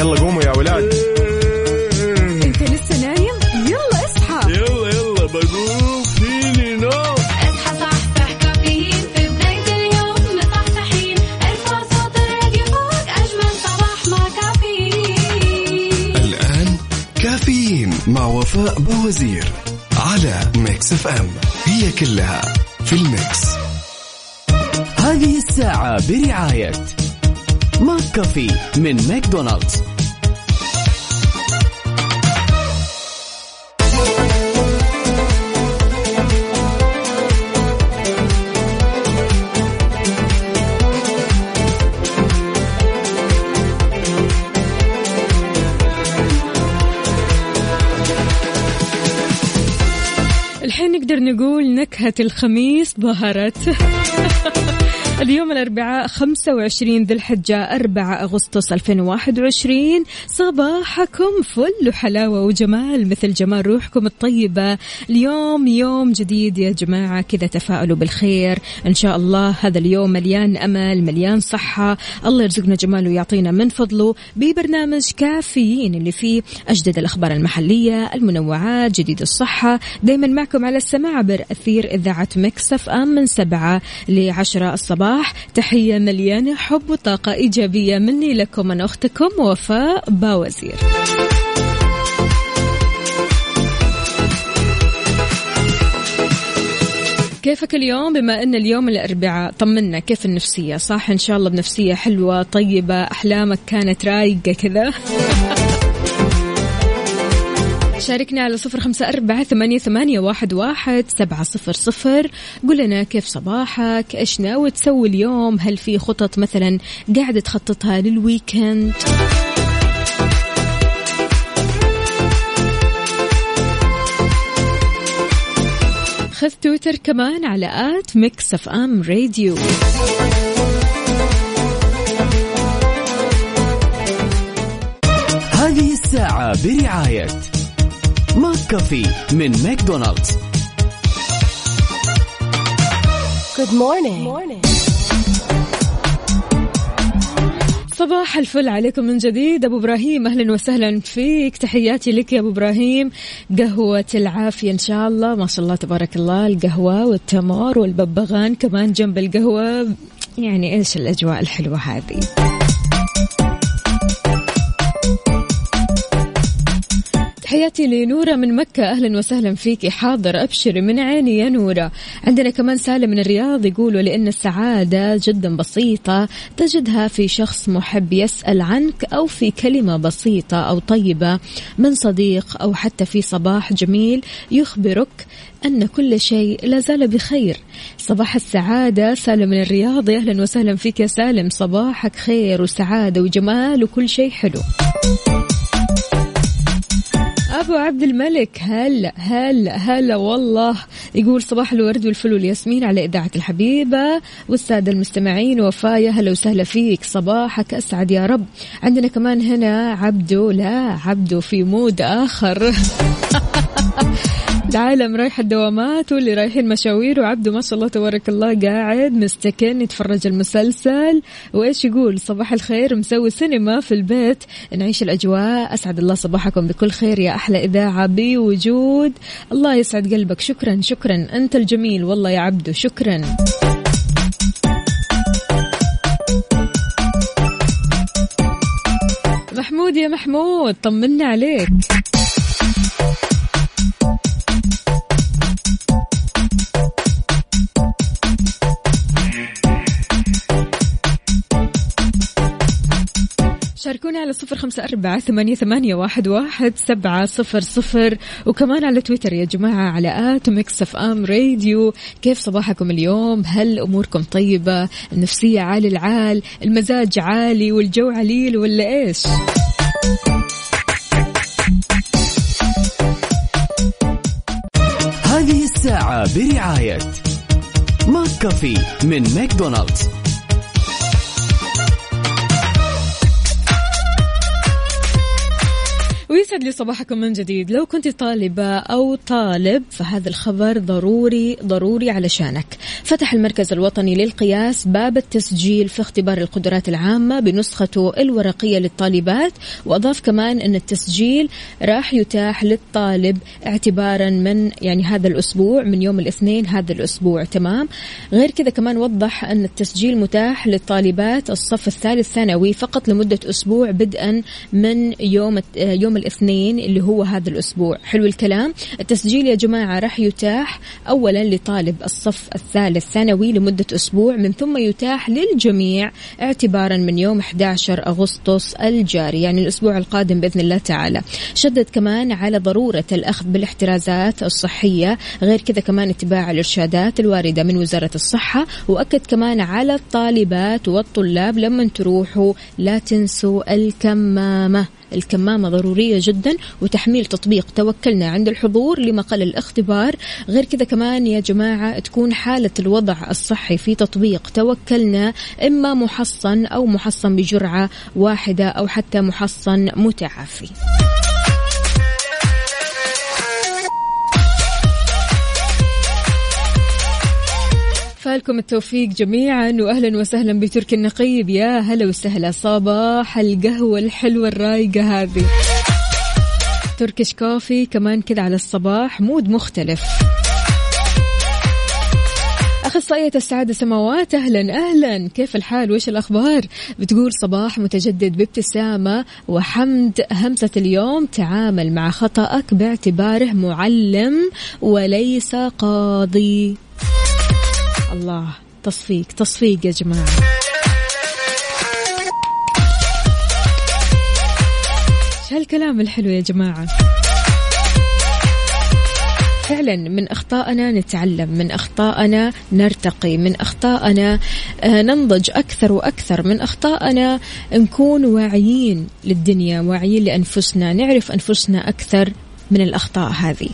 يلا قوموا يا ولاد. انت لسه نايم؟ يلا اصحى. يلا يلا بقوم. فيني نوم. اصحى صحصح كافيين. في بداية اليوم مصحصحين ارفع صوت الراديو فوق أجمل صباح مع كافيين. الآن كافيين مع وفاء بوزير على Mix FM. هي كلها في ال Mix. هذه الساعة برعاية ماك كافي من ماكدونالدز. نقول نكهة الخميس ظهرت. اليوم الأربعاء 25 ذي الحجة 4 أغسطس 2021 صباحكم فل وحلاوة وجمال مثل جمال روحكم الطيبة. اليوم يوم جديد يا جماعة كذا تفاؤلوا بالخير. إن شاء الله هذا اليوم مليان أمل مليان صحة. الله يرزقنا جماله ويعطينا من فضله. ببرنامج كافيين اللي فيه أجدد الأخبار المحلية المنوعات جديد الصحة. دايما معكم على السماع عبر أثير إذاعة مكسف أم من سبعة لعشرة الصباح. تحية مليانة حب وطاقة إيجابية مني لكم أنا أختكم وفاء باوزير. كيفك اليوم؟ بما أن اليوم الأربعاء طمنا كيف النفسية؟ صح إن شاء الله بنفسية حلوة طيبة أحلامك كانت رايقة كذا. شاركنا على صفر خمسة أربعة ثمانية, ثمانية واحد, واحد سبعة صفر صفر. قل لنا كيف صباحك؟ إيش ناوي تسوي اليوم؟ هل في خطط مثلا قاعد تخططها لل weekend؟ خذ تويتر كمان على at Mix FM Radio. هذه الساعة برعاية McCafé من ماكدونالدز. Good morning. صباح الفل عليكم من جديد. أبو إبراهيم أهلا وسهلا فيك. تحياتي لك يا أبو إبراهيم. قهوة العافية إن شاء الله. ما شاء الله تبارك الله. القهوة والتمر والببغان كمان جنب القهوة. يعني إيش الأجواء الحلوة هذه؟ تحياتي لنورة من مكة. أهلا وسهلا فيكي حاضر. أبشري من عيني يا نورة عندنا كمان سالم من الرياض يقولوا لأن السعادة جدا بسيطة تجدها في شخص محب يسأل عنك أو في كلمة بسيطة أو طيبة من صديق أو حتى في صباح جميل يخبرك أن كل شيء لا زال بخير. صباح السعادة. سالم من الرياض. يا أهلا وسهلا فيك يا سالم. صباحك خير وسعادة وجمال وكل شيء حلو. أبو عبد الملك هلا هلا هلا والله. يقول صباح الورد والفل والياسمين على إذاعة الحبيبة. والساده المستمعين وفايا هلا وسهلا فيك. صباحك أسعد يا رب. عندنا كمان هنا عبدو لا عبدو في مود آخر. العالم رايح الدوامات واللي رايحين مشاوير وعبده ما شاء الله تبارك الله قاعد مستكن يتفرج المسلسل. وإيش يقول؟ صباح الخير مسوي سينما في البيت. نعيش الأجواء. أسعد الله صباحكم بكل خير يا أحلى إذاعة بوجود. الله يسعد قلبك. شكرا شكرا. أنت الجميل. والله يا عبدو شكرا. محمود يا محمود طمنا عليك. شاركونا على صفر خمسة أربعة ثمانية, ثمانية واحد, واحد سبعة صفر صفر. وكمان على تويتر يا جماعة على at Mix FM Radio. كيف صباحكم اليوم؟ هل أموركم طيبة؟ النفسية عالي العال؟ المزاج عالي؟ والجو عليل ولا إيش؟ هذه الساعة برعاية McCafé من ماكدونالدز. يسعد لي صباحكم من جديد. لو كنت طالبة أو طالب فهذا الخبر ضروري ضروري علشانك. فتح المركز الوطني للقياس باب التسجيل في اختبار القدرات العامة بنسخته الورقية للطالبات. وأضاف كمان أن التسجيل راح يتاح للطالب اعتبارا من يعني هذا الأسبوع من يوم الاثنين هذا الأسبوع. تمام؟ غير كذا كمان وضح أن التسجيل متاح للطالبات الصف الثالث ثانوي فقط لمدة أسبوع بدءا من يوم يوم الاثنين اللي هو هذا الأسبوع. حلو الكلام. التسجيل يا جماعة راح يتاح أولا لطالب الصف الثالث ثانوي لمدة أسبوع من ثم يتاح للجميع اعتبارا من يوم 11 أغسطس الجاري يعني الأسبوع القادم بإذن الله تعالى. شدد كمان على ضرورة الأخذ بالاحترازات الصحية غير كذا كمان اتباع الإرشادات الواردة من وزارة الصحة وأكد كمان على الطالبات والطلاب لما تروحوا لا تنسوا الكمامة. الكمامة ضرورية جدا وتحميل تطبيق توكلنا عند الحضور لمقل الاختبار. غير كذا كمان يا جماعة تكون حالة الوضع الصحي في تطبيق توكلنا إما محصن أو محصن بجرعة واحدة أو حتى محصن متعافي. فالكم التوفيق جميعا واهلا وسهلا بتركي النقيب. يا هلا وسهلا صباح القهوة الحلوة الرايقة هذه. تركش كوفي كمان كذا على الصباح مود مختلف. أخصائية السعادة سماوات أهلا أهلا. كيف الحال؟ وإيش الأخبار؟ بتقول صباح متجدد بابتسامة وحمد. همسة اليوم تعامل مع خطأك باعتباره معلم وليس قاضي. الله. تصفيق تصفيق يا جماعة. إيش هالكلام الحلو يا جماعة. فعلا من أخطائنا نتعلم من أخطائنا نرتقي من أخطائنا آه، ننضج أكثر وأكثر من أخطائنا نكون واعيين للدنيا واعيين لأنفسنا نعرف أنفسنا أكثر من الأخطاء هذه.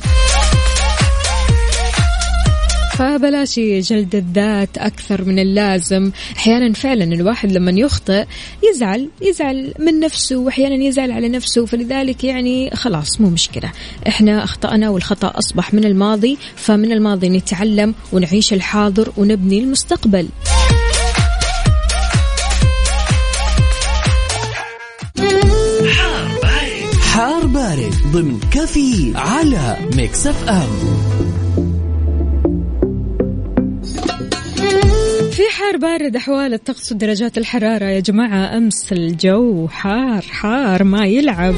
فبلاش جلد الذات أكثر من اللازم. أحيانا فعلا الواحد لما يخطئ يزعل يزعل من نفسه وأحيانا يزعل على نفسه. فلذلك يعني خلاص مو مشكلة. إحنا أخطأنا والخطأ أصبح من الماضي فمن الماضي نتعلم ونعيش الحاضر ونبني المستقبل. حار بارد ضمن كافيين على Mix FM. حار بارد أحوال الطقس ودرجات الحرارة يا جماعة أمس الجو حار حار ما يلعب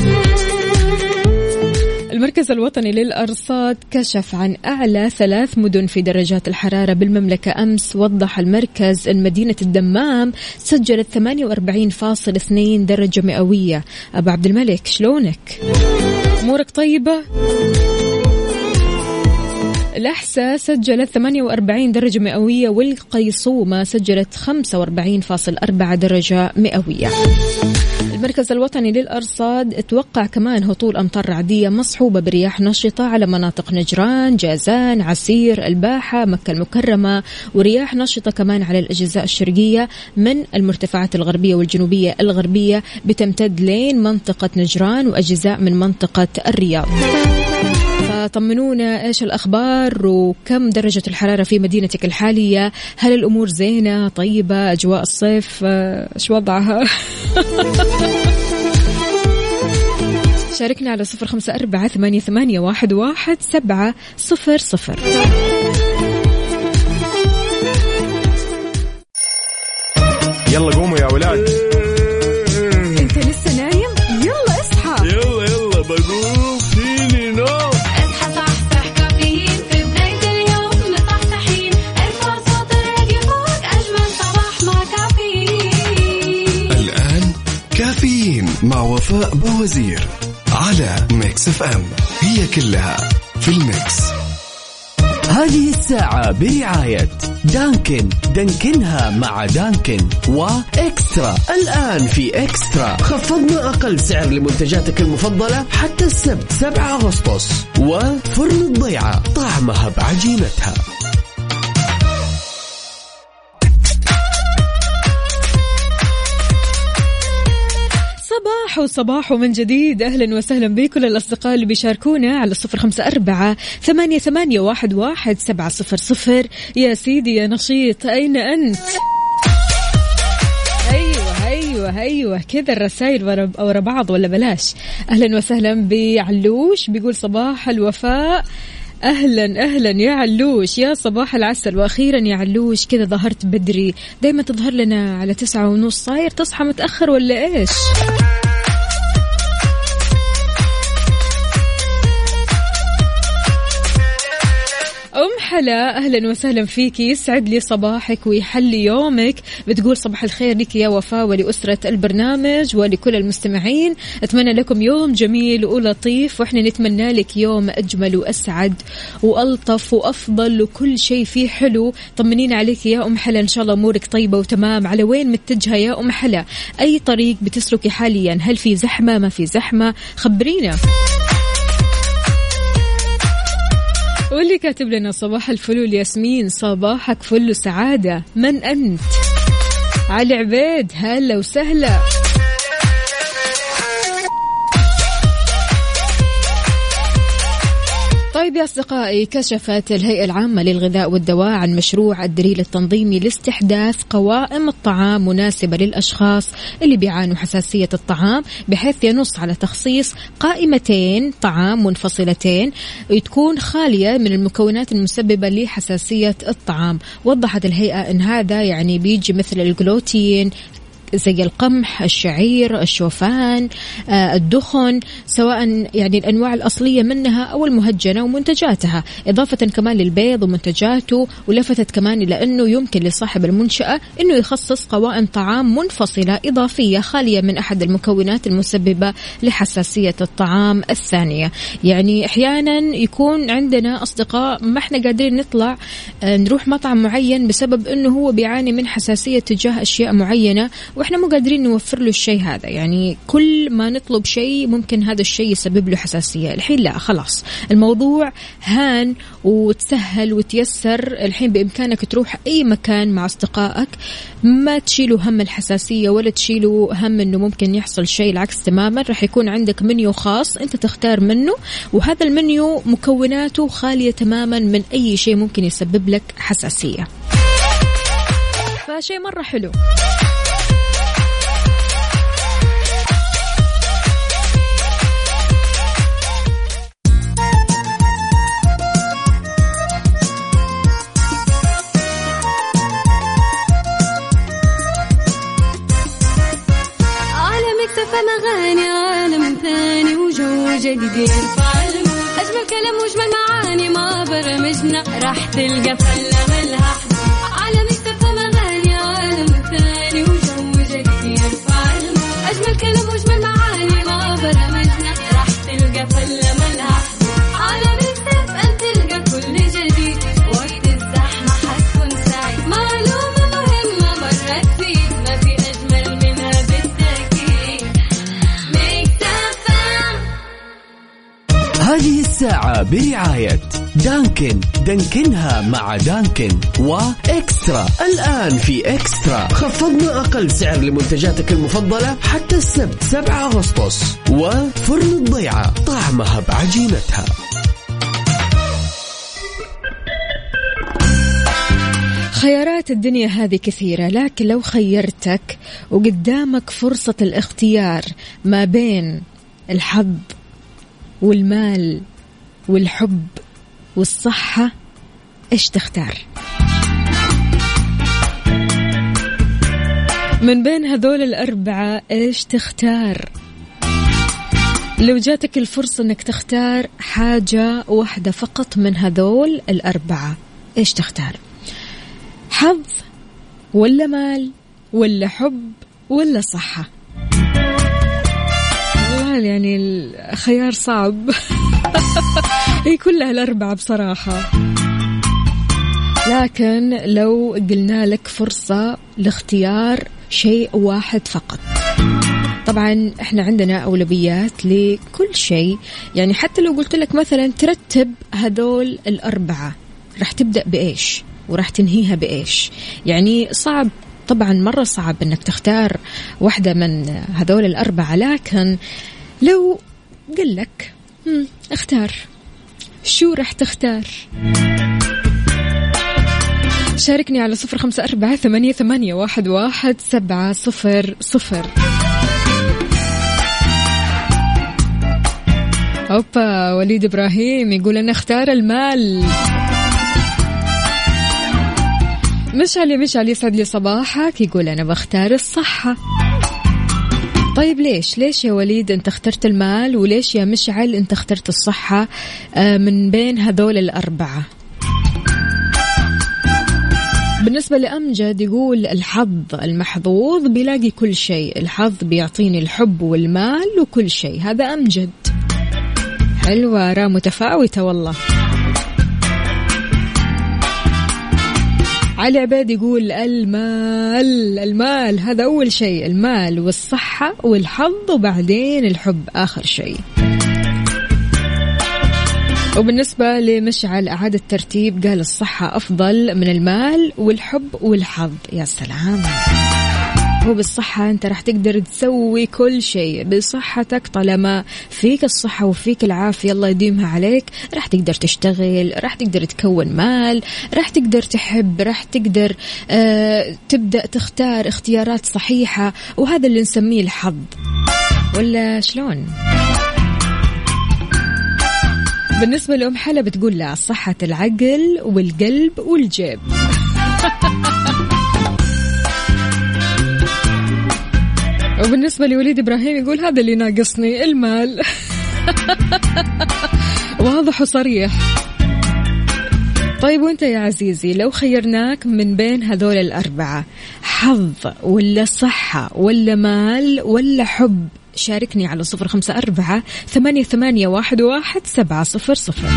المركز الوطني للأرصاد كشف عن أعلى ثلاث مدن في درجات الحرارة بالمملكة أمس وضح المركز أن مدينة الدمام سجلت 48.2 درجة مئوية أبو عبد الملك شلونك؟ أمورك طيبة؟ الأحساء سجلت 48 درجة مئوية والقيصومة سجلت 45.4 درجة مئوية. المركز الوطني للأرصاد أتوقع كمان هطول أمطار رعدية مصحوبة برياح نشطة على مناطق نجران جازان عسير الباحة مكة المكرمة ورياح نشطة كمان على الأجزاء الشرقية من المرتفعات الغربية والجنوبية الغربية بتمتد لين منطقة نجران وأجزاء من منطقة الرياض. فطمنونا إيش الأخبار وكم درجة الحرارة في مدينتك الحالية؟ هل الأمور زينة؟ طيبة؟ أجواء الصيف؟ آه، إيش وضعها؟ شاركنا على صفر خمسة أربعة ثمانية, ثمانية واحد, واحد سبعة صفر صفر. يلا قوموا يا ولاد. وفاء بوزير على Mix FM. هي كلها في ال Mix. هذه الساعة برعاية دانكن. دانكنها مع دانكن وإكسترا. الآن في إكسترا. خفضنا أقل سعر لمنتجاتك المفضلة حتى السبت 7 أغسطس. وفرن الضيعة طعمها بعجينتها. صباح وصباح من جديد. أهلا وسهلا بكل الأصدقاء اللي بيشاركونا على صفر خمسة أربعة ثمانية, ثمانية واحد, واحد سبعة صفر صفر. يا سيدي يا نشيط أين أنت؟ أيوه أيوه أيوه. كذا الرسائل ورا بعض ولا بلاش؟ أهلا وسهلا بعلوش بيقول صباح الوفاء. أهلا أهلا يا علوش. يا صباح العسل. وأخيرا يا علوش كذا ظهرت بدري. دايما تظهر لنا على تسعة ونص. صاير تصحى متأخر ولا إيش؟ أم حلا أهلا وسهلا فيكي يسعد لي صباحك ويحلي يومك. بتقول صباح الخير لك يا وفاء ولأسرة البرنامج ولكل المستمعين. أتمنى لكم يوم جميل ولطيف وإحنا نتمنى لك يوم أجمل وأسعد وألطف وأفضل وكل شيء فيه حلو. طمنين عليك يا أم حلا إن شاء الله أمورك طيبة وتمام. على وين متجهة يا أم حلا؟ أي طريق بتسلكي حاليا؟ هل في زحمة؟ ما في زحمة؟ خبرينا. واللي كاتب لنا صباح الفل ياسمين صباحك فل سعادة. من أنت؟ علي عبيد هلا وسهلا. طيب يا أصدقائي كشفت الهيئة العامة للغذاء والدواء عن مشروع الدليل التنظيمي لاستحداث قوائم الطعام مناسبة للأشخاص اللي بيعانوا حساسية الطعام بحيث ينص على تخصيص قائمتين طعام منفصلتين تكون خالية من المكونات المسببة لحساسية الطعام. وضحت الهيئة أن هذا يعني بيجي مثل الجلوتين زي القمح الشعير الشوفان آه، الدخن سواء يعني الأنواع الأصلية منها أو المهجنة ومنتجاتها. إضافة كمان للبيض ومنتجاته ولفتت كمان إلى أنه يمكن لصاحب المنشأة أنه يخصص قوائم طعام منفصلة إضافية خالية من أحد المكونات المسببة لحساسية الطعام الثانية. يعني أحيانا يكون عندنا أصدقاء ما إحنا قادرين نطلع آه، نروح مطعم معين بسبب أنه هو بيعاني من حساسية تجاه أشياء معينة وإحنا مو قادرين نوفر له الشيء هذا. يعني كل ما نطلب شيء ممكن هذا الشيء يسبب له حساسية. الحين لا خلاص. الموضوع هان وتسهل وتيسر الحين بإمكانك تروح أي مكان مع أصدقائك. ما تشيلوا هم الحساسية ولا تشيلوا هم إنه ممكن يحصل شيء العكس تماما. راح يكون عندك منيو خاص أنت تختار منه وهذا المنيو مكوناته خالية تماما من أي شيء ممكن يسبب لك حساسية. فشيء مرة حلو. مع دانكن وإكسترا. الآن في إكسترا. خفضنا أقل سعر لمنتجاتك المفضلة حتى السبت 7 أغسطس. وفرن الضيعة طعمها بعجينتها. خيارات الدنيا هذه كثيرة لكن لو خيرتك وقدامك فرصة الاختيار ما بين الحظ والمال والحب والصحة إيش تختار؟ من بين هذول الأربعة إيش تختار؟ لو جاتك الفرصة إنك تختار حاجة واحدة فقط من هذول الأربعة إيش تختار؟ حظ ولا مال ولا حب ولا صحة والله يعني الخيار صعب هي كلها الأربعة بصراحة لكن لو قلنا لك فرصة لاختيار شيء واحد فقط. طبعا إحنا عندنا أولويات لكل شيء. يعني حتى لو قلت لك مثلا ترتب هذول الأربعة راح تبدأ بإيش؟ وراح تنهيها بإيش؟ يعني صعب طبعا مرة صعب أنك تختار واحدة من هذول الأربعة لكن لو قل لك اختار. شو راح تختار؟ شاركني على صفر خمسة أربعة ثمانية, ثمانية واحد, واحد سبعة صفر صفر. أوبا وليد إبراهيم يقول أنا أختار المال. مشعل يا مشعل يسعد لي صباحك يقول أنا بختار الصحة. طيب ليش؟ ليش يا وليد أنت اخترت المال وليش يا مشعل أنت اخترت الصحة آه، من بين هذول الأربعة؟ بالنسبة لأمجد يقول الحظ المحظوظ بيلاقي كل شيء. الحظ بيعطيني الحب والمال وكل شيء. هذا أمجد. حلوة آراء متفاوتة والله. علي عبيد يقول المال المال هذا أول شيء. المال والصحة والحظ وبعدين الحب آخر شيء. وبالنسبة لمشعل أعاد الترتيب قال الصحة أفضل من المال والحب والحظ. يا سلام. هو بالصحة أنت راح تقدر تسوي كل شيء. بصحتك طالما فيك الصحة وفيك العافية الله يديمها عليك. راح تقدر تشتغل راح تقدر تكون مال راح تقدر تحب راح تقدر آه تبدأ تختار اختيارات صحيحة. وهذا اللي نسميه الحظ. ولا شلون؟ بالنسبة لأم حلا بتقول لا صحة العقل والقلب والجيب. وبالنسبة لوليد إبراهيم يقول هذا اللي ناقصني المال. واضح وصريح. طيب وانت يا عزيزي لو خيرناك من بين هذول الأربعة حظ ولا صحة ولا مال ولا حب شاركني على صفر خمسة أربعة ثمانية, ثمانية واحد, واحد سبعة صفر صفر.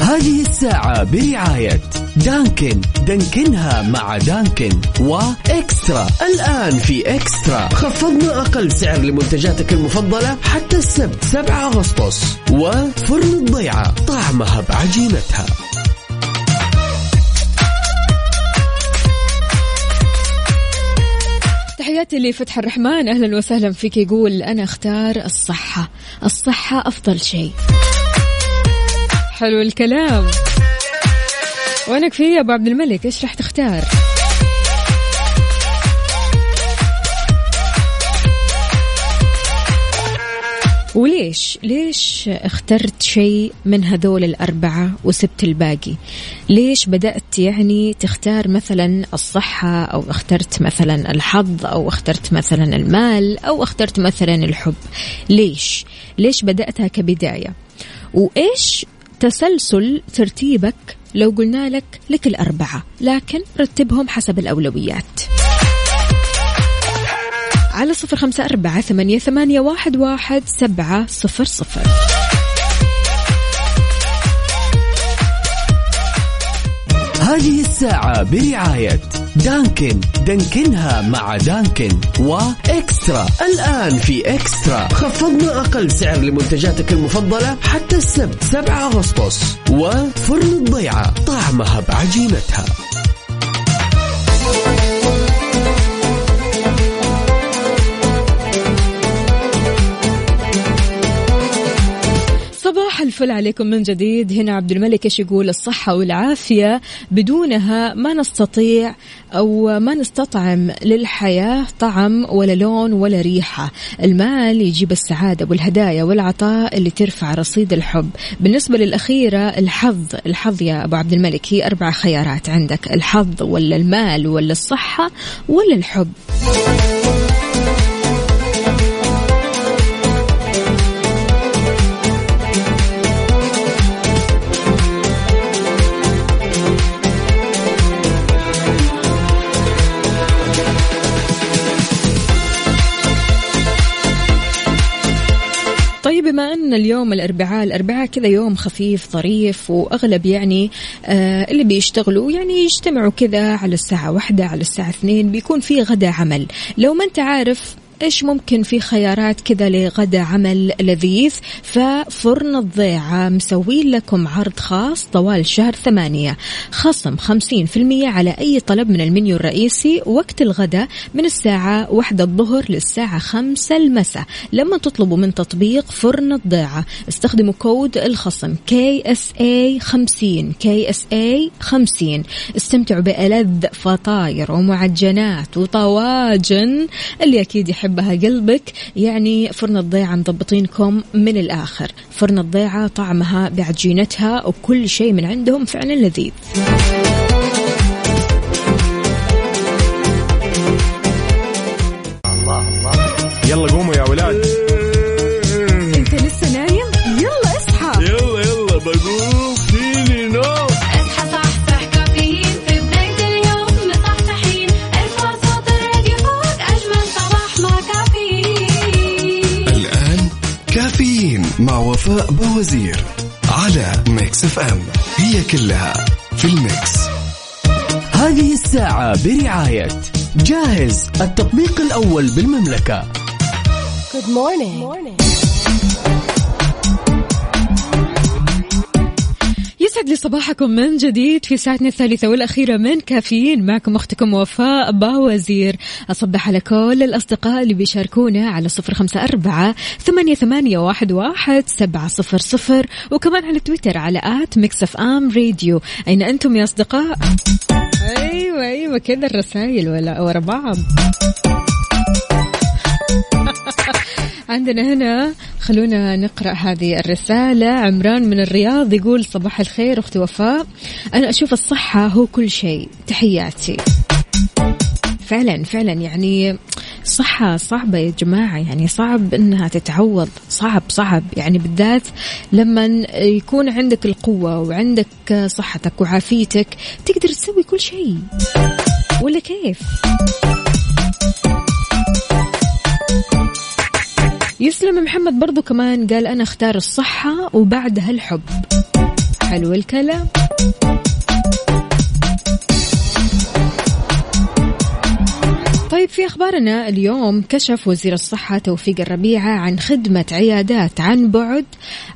هذه الساعة برعاية دانكن. دانكنها مع دانكن وإكسترا. الآن في إكسترا. خفضنا أقل سعر لمنتجاتك المفضلة حتى السبت 7 أغسطس. وفرن الضيعة طعمها بعجينتها. تحياتي لفتح الرحمن. أهلا وسهلا فيك يقول أنا أختار الصحة. الصحة أفضل شيء. حلو الكلام. وينك في يا أبو عبد الملك إيش راح تختار؟ وليش؟ ليش اخترت شيء من هذول الأربعة وسبت الباقي؟ ليش بدأت يعني تختار مثلا الصحة أو اخترت مثلا الحظ أو اخترت مثلا المال أو اخترت مثلا الحب؟ ليش؟ ليش بدأتها كبداية؟ وإيش تسلسل ترتيبك لو قلنا لك لك الأربعة؟ لكن رتبهم حسب الأولويات. على صفر خمسة أربعة ثمانية, ثمانية واحد, واحد سبعة صفر صفر. هذه الساعة برعاية دانكن. دانكنها مع دانكن وإكسترا. الآن في إكسترا. خفضنا أقل سعر لمنتجاتك المفضلة حتى السبت 7 أغسطس. وفرن الضيعة طعمها بعجينتها. صباح الفل عليكم من جديد. هنا عبد الملك إيش يقول؟ الصحة والعافية بدونها ما نستطيع أو ما نستطعم للحياة طعم ولا لون ولا ريحة. المال يجيب السعادة والهدايا والعطاء اللي ترفع رصيد الحب. بالنسبة للأخيرة الحظ. الحظ يا أبو عبد الملك هي أربع خيارات عندك. الحظ ولا المال ولا الصحة ولا الحب. اليوم الأربعاء الأربعاء كذا يوم خفيف ظريف وأغلب يعني آه اللي بيشتغلوا يعني يجتمعوا كذا على الساعة واحدة على الساعة اثنين بيكون في غدا عمل. لو ما أنت عارف إيش ممكن في خيارات كذا لغدا عمل لذيذ؟ ففرن الضيعة مسوين لكم عرض خاص طوال شهر ثمانية. خصم 50% على أي طلب من المنيو الرئيسي وقت الغداء من الساعة واحدة الظهر للساعة خمسة المساء. لما تطلبوا من تطبيق فرن الضيعة استخدموا كود الخصم KSA 50 KSA 50 استمتعوا بألذ فطاير ومعجنات وطواجن اللي أكيد يحبها قلبك يعني فرن الضيعة مضبطينكم من الآخر. فرن الضيعة طعمها بعجينتها وكل شيء من عندهم فعلا لذيذ. يلا قوموا يا ولاد. مع وفاء بوازير على Mix FM هي كلها في ال Mix هذه الساعة برعاية جاهز التطبيق الأول بالمملكة Good morning. morning. يسعدلي صباحكم من جديد في ساعتنا الثالثة والأخيرة من كافيين. معكم أختكم وفاء باوزير. أصبح على كل الأصدقاء اللي بيشاركونا على صفر خمسة أربعة ثمانية, ثمانية واحد, واحد سبعة صفر صفر. وكمان على تويتر على at Mix FM Radio. أين أنتم يا أصدقاء؟ أيوة أيوة كذا الرسائل ولا ورا بعض. عندنا هنا خلونا نقرأ هذه الرسالة. عمران من الرياض يقول صباح الخير أختي وفاء. أنا أشوف الصحة هو كل شيء. تحياتي. فعلا فعلا يعني الصحة صعبة يا جماعة. يعني صعب إنها تتعوض. صعب صعب. يعني بالذات لما يكون عندك القوة وعندك صحتك وعافيتك تقدر تسوي كل شيء. ولا كيف؟ يسلم محمد برضو كمان قال أنا أختار الصحة وبعدها الحب. حلو الكلام. طيب في أخبارنا اليوم كشف وزير الصحة توفيق الربيعة عن خدمة عيادات عن بعد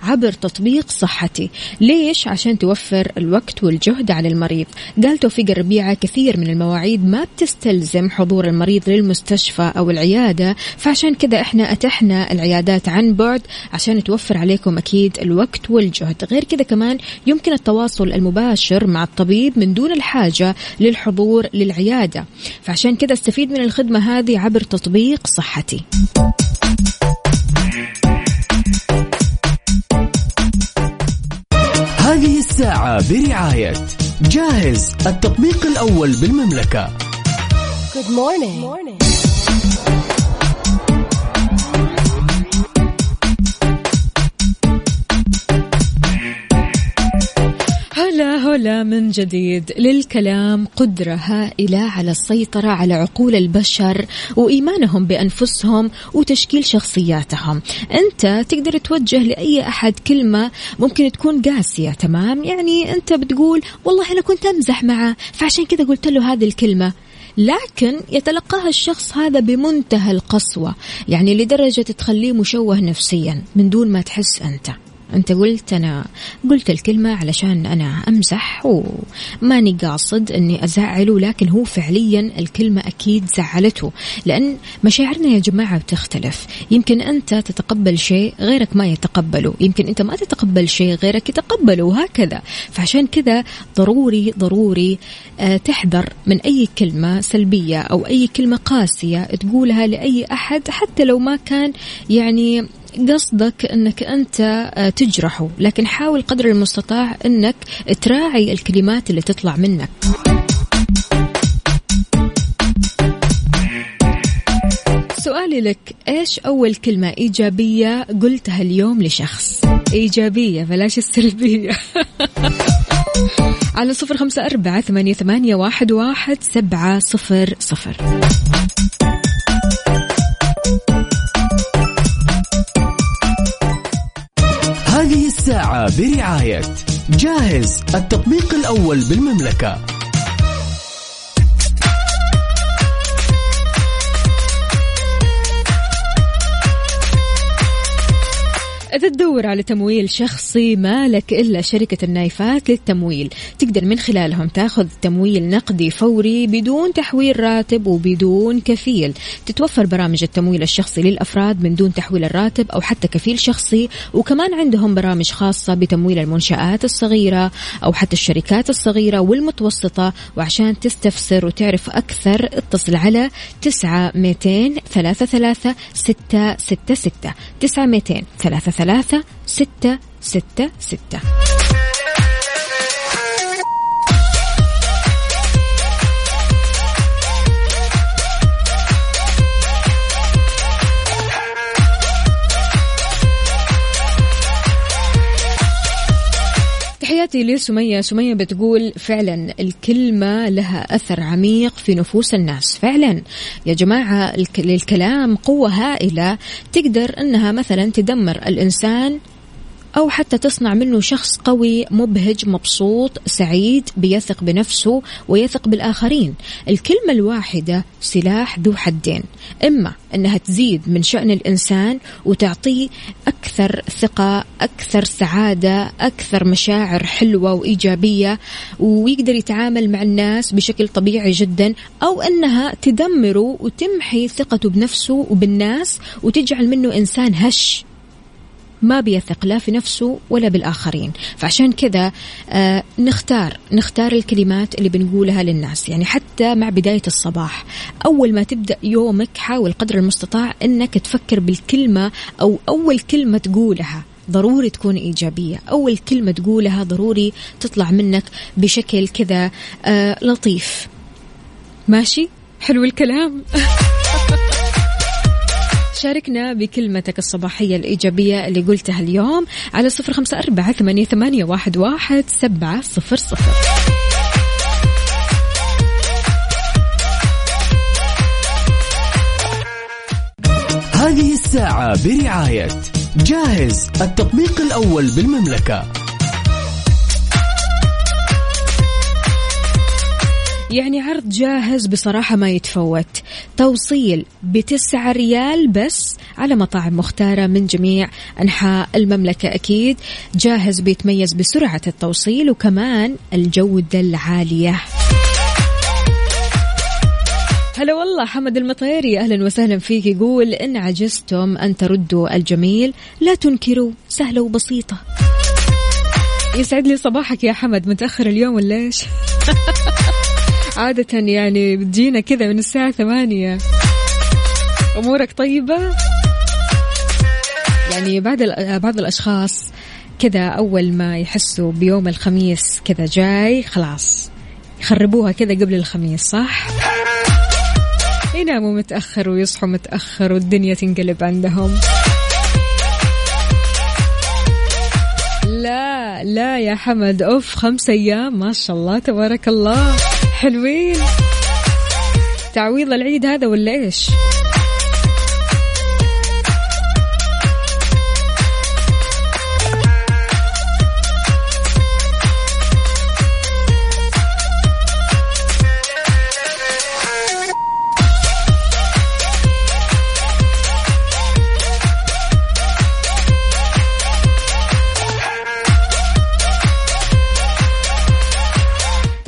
عبر تطبيق صحتي. ليش؟ عشان توفر الوقت والجهد على المريض. قال توفيق الربيعة كثير من المواعيد ما بتستلزم حضور المريض للمستشفى أو العيادة فعشان كذا إحنا أتحنا العيادات عن بعد عشان توفر عليكم أكيد الوقت والجهد. غير كذا كمان يمكن التواصل المباشر مع الطبيب من دون الحاجة للحضور للعيادة. فعشان كذا استفيد من الخدمة هذه عبر تطبيق صحتي هذه الساعة برعاية جاهز التطبيق الأول بالمملكة Good morning. morning. هلا هلا من جديد للكلام قدرة هائلة على السيطرة على عقول البشر وإيمانهم بأنفسهم وتشكيل شخصياتهم. أنت تقدر توجه لأي أحد كلمة ممكن تكون قاسية تمام؟ يعني أنت بتقول والله أنا كنت أمزح معه فعشان كذا قلت له هذه الكلمة. لكن يتلقاها الشخص هذا بمنتهى القسوة يعني لدرجة تخليه مشوه نفسيا من دون ما تحس أنت. أنت قلت أنا قلت الكلمة علشان أنا أمزح وماني قاصد أني أزعله لكن هو فعليا الكلمة أكيد زعلته لأن مشاعرنا يا جماعة بتختلف. يمكن أنت تتقبل شيء غيرك ما يتقبله يمكن أنت ما تتقبل شيء غيرك يتقبله وهكذا. فعشان كذا ضروري ضروري آه، تحذر من أي كلمة سلبية أو أي كلمة قاسية تقولها لأي أحد حتى لو ما كان يعني قصدك أنك أنت آه، تجرحه لكن حاول قدر المستطاع أنك تراعي الكلمات اللي تطلع منك. سؤالي لك إيش أول كلمة إيجابية قلتها اليوم لشخص؟ إيجابية بلاش السلبية. على صفر خمسة أربعة ثمانية, ثمانية واحد, واحد سبعة صفر صفر. برعاية جاهز التطبيق الأول بالمملكة. إذا تدور على تمويل شخصي ما لك إلا شركة النايفات للتمويل. تقدر من خلالهم تاخذ تمويل نقدي فوري بدون تحويل راتب وبدون كفيل. تتوفر برامج التمويل الشخصي للأفراد من دون تحويل الراتب أو حتى كفيل شخصي وكمان عندهم برامج خاصة بتمويل المنشآت الصغيرة أو حتى الشركات الصغيرة والمتوسطة. وعشان تستفسر وتعرف أكثر اتصل على تسعة ميتين ثلاثة ثلاثة ستة ستة ستة. تسعة ميتين ثلاثة ثلاثة ستة ستة ستة. تحياتي لسمية سمية بتقول فعلا الكلمة لها أثر عميق في نفوس الناس. فعلا. يا جماعة الكلام قوة هائلة تقدر أنها مثلا تدمر الإنسان أو حتى تصنع منه شخص قوي مبهج مبسوط سعيد بيثق بنفسه ويثق بالآخرين. الكلمة الواحدة سلاح ذو حدين. إما أنها تزيد من شأن الإنسان وتعطيه أكثر ثقة أكثر سعادة أكثر مشاعر حلوة وإيجابية ويقدر يتعامل مع الناس بشكل طبيعي جدا أو أنها تدمره وتمحي ثقته بنفسه وبالناس وتجعل منه إنسان هش. ما بيثق لا في نفسه ولا بالآخرين. فعشان كذا آه نختار نختار الكلمات اللي بنقولها للناس. يعني حتى مع بداية الصباح أول ما تبدأ يومك حاول قدر المستطاع أنك تفكر بالكلمة أو أول كلمة تقولها ضروري تكون إيجابية. أول كلمة تقولها ضروري تطلع منك بشكل كذا آه لطيف. ماشي؟ حلو الكلام. شاركنا بكلمتك الصباحية الإيجابية اللي قلتها اليوم على صفر خمسة أربعة ثمانية, ثمانية واحد, واحد سبعة صفر صفر. هذه الساعة برعاية جاهز التطبيق الأول بالمملكة. يعني عرض جاهز بصراحة ما يتفوت. توصيل بتسعة ريال بس على مطاعم مختارة من جميع أنحاء المملكة. أكيد جاهز بيتميز بسرعة التوصيل وكمان الجودة العالية. هلا والله حمد المطيري. أهلا وسهلا فيك. يقول إن عجزتم أن تردوا الجميل لا تنكروا سهلة وبسيطة. يسعد لي صباحك يا حمد. متأخر اليوم ولا إيش؟ عادة يعني بتجينا كذا من الساعة ثمانية. أمورك طيبة؟ يعني بعض بعض الأشخاص كذا أول ما يحسوا بيوم الخميس كذا جاي خلاص يخربوها كذا قبل الخميس صح؟ يناموا متأخر ويصحوا متأخر والدنيا تنقلب عندهم. لا لا يا حمد أوف خمس أيام ما شاء الله تبارك الله. حلوين تعويض العيد هذا ولا إيش؟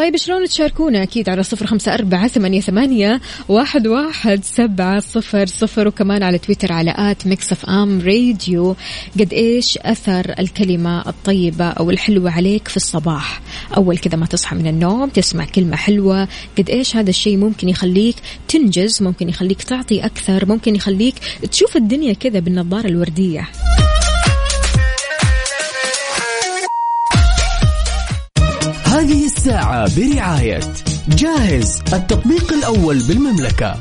طيب شلون تشاركونا؟ أكيد على صفر خمسة أربعة ثمانية, ثمانية واحد, واحد سبعة صفر صفر وكمان على تويتر على at Mix FM Radio. قد إيش أثر الكلمة الطيبة أو الحلوة عليك في الصباح؟ أول كذا ما تصحى من النوم تسمع كلمة حلوة. قد إيش هذا الشيء ممكن يخليك تنجز ممكن يخليك تعطي أكثر ممكن يخليك تشوف الدنيا كذا بالنظارة الوردية؟ هذه الساعة برعاية جاهز التطبيق الأول بالمملكة.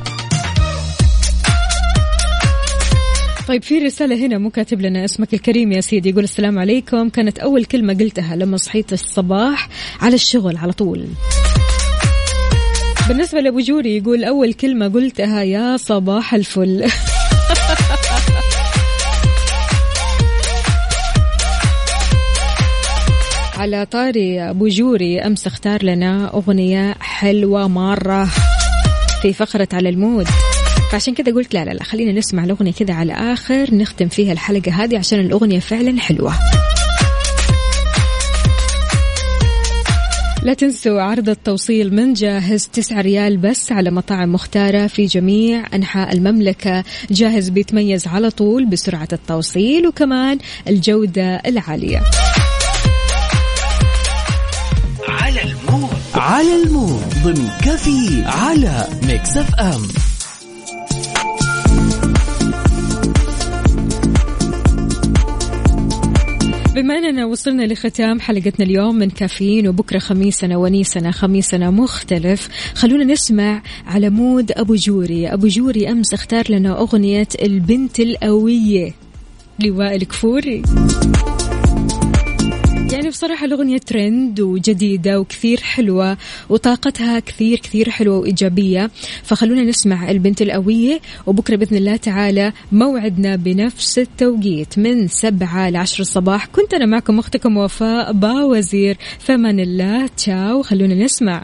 طيب في رسالة هنا مو كاتب لنا اسمك الكريم يا سيدي يقول السلام عليكم. كانت أول كلمة قلتها لما صحيت الصباح على الشغل على طول. بالنسبة لأبو جوري يقول أول كلمة قلتها يا صباح الفل. على طاري أبو جوري أمس اختار لنا أغنية حلوة مرة في فقرة على المود. فعشان كذا قلت لا لا لا خلينا نسمع الأغنية كذا على آخر نختم فيها الحلقة هذه عشان الأغنية فعلا حلوة. لا تنسوا عرض التوصيل من جاهز 9 ريال بس على مطاعم مختارة في جميع أنحاء المملكة. جاهز بيتميز على طول بسرعة التوصيل وكمان الجودة العالية. على ال mood ضمن كافيين على Mix FM. بما أننا وصلنا لختام حلقتنا اليوم من كافيين وبكرة خميسنا ونيسنا خميسنا مختلف. خلونا نسمع على mood أبو جوري. أبو جوري أمس اختار لنا أغنية البنت القوية لوائل كفوري يعني بصراحة الأغنية ترند وجديدة وكثير حلوة وطاقتها كثير كثير حلوة وإيجابية. فخلونا نسمع البنت القوية وبكرة بإذن الله تعالى موعدنا بنفس التوقيت من سبعة لعشر الصباح. كنت أنا معكم أختكم وفاء باوزير. فمن الله تشاو. خلونا نسمع.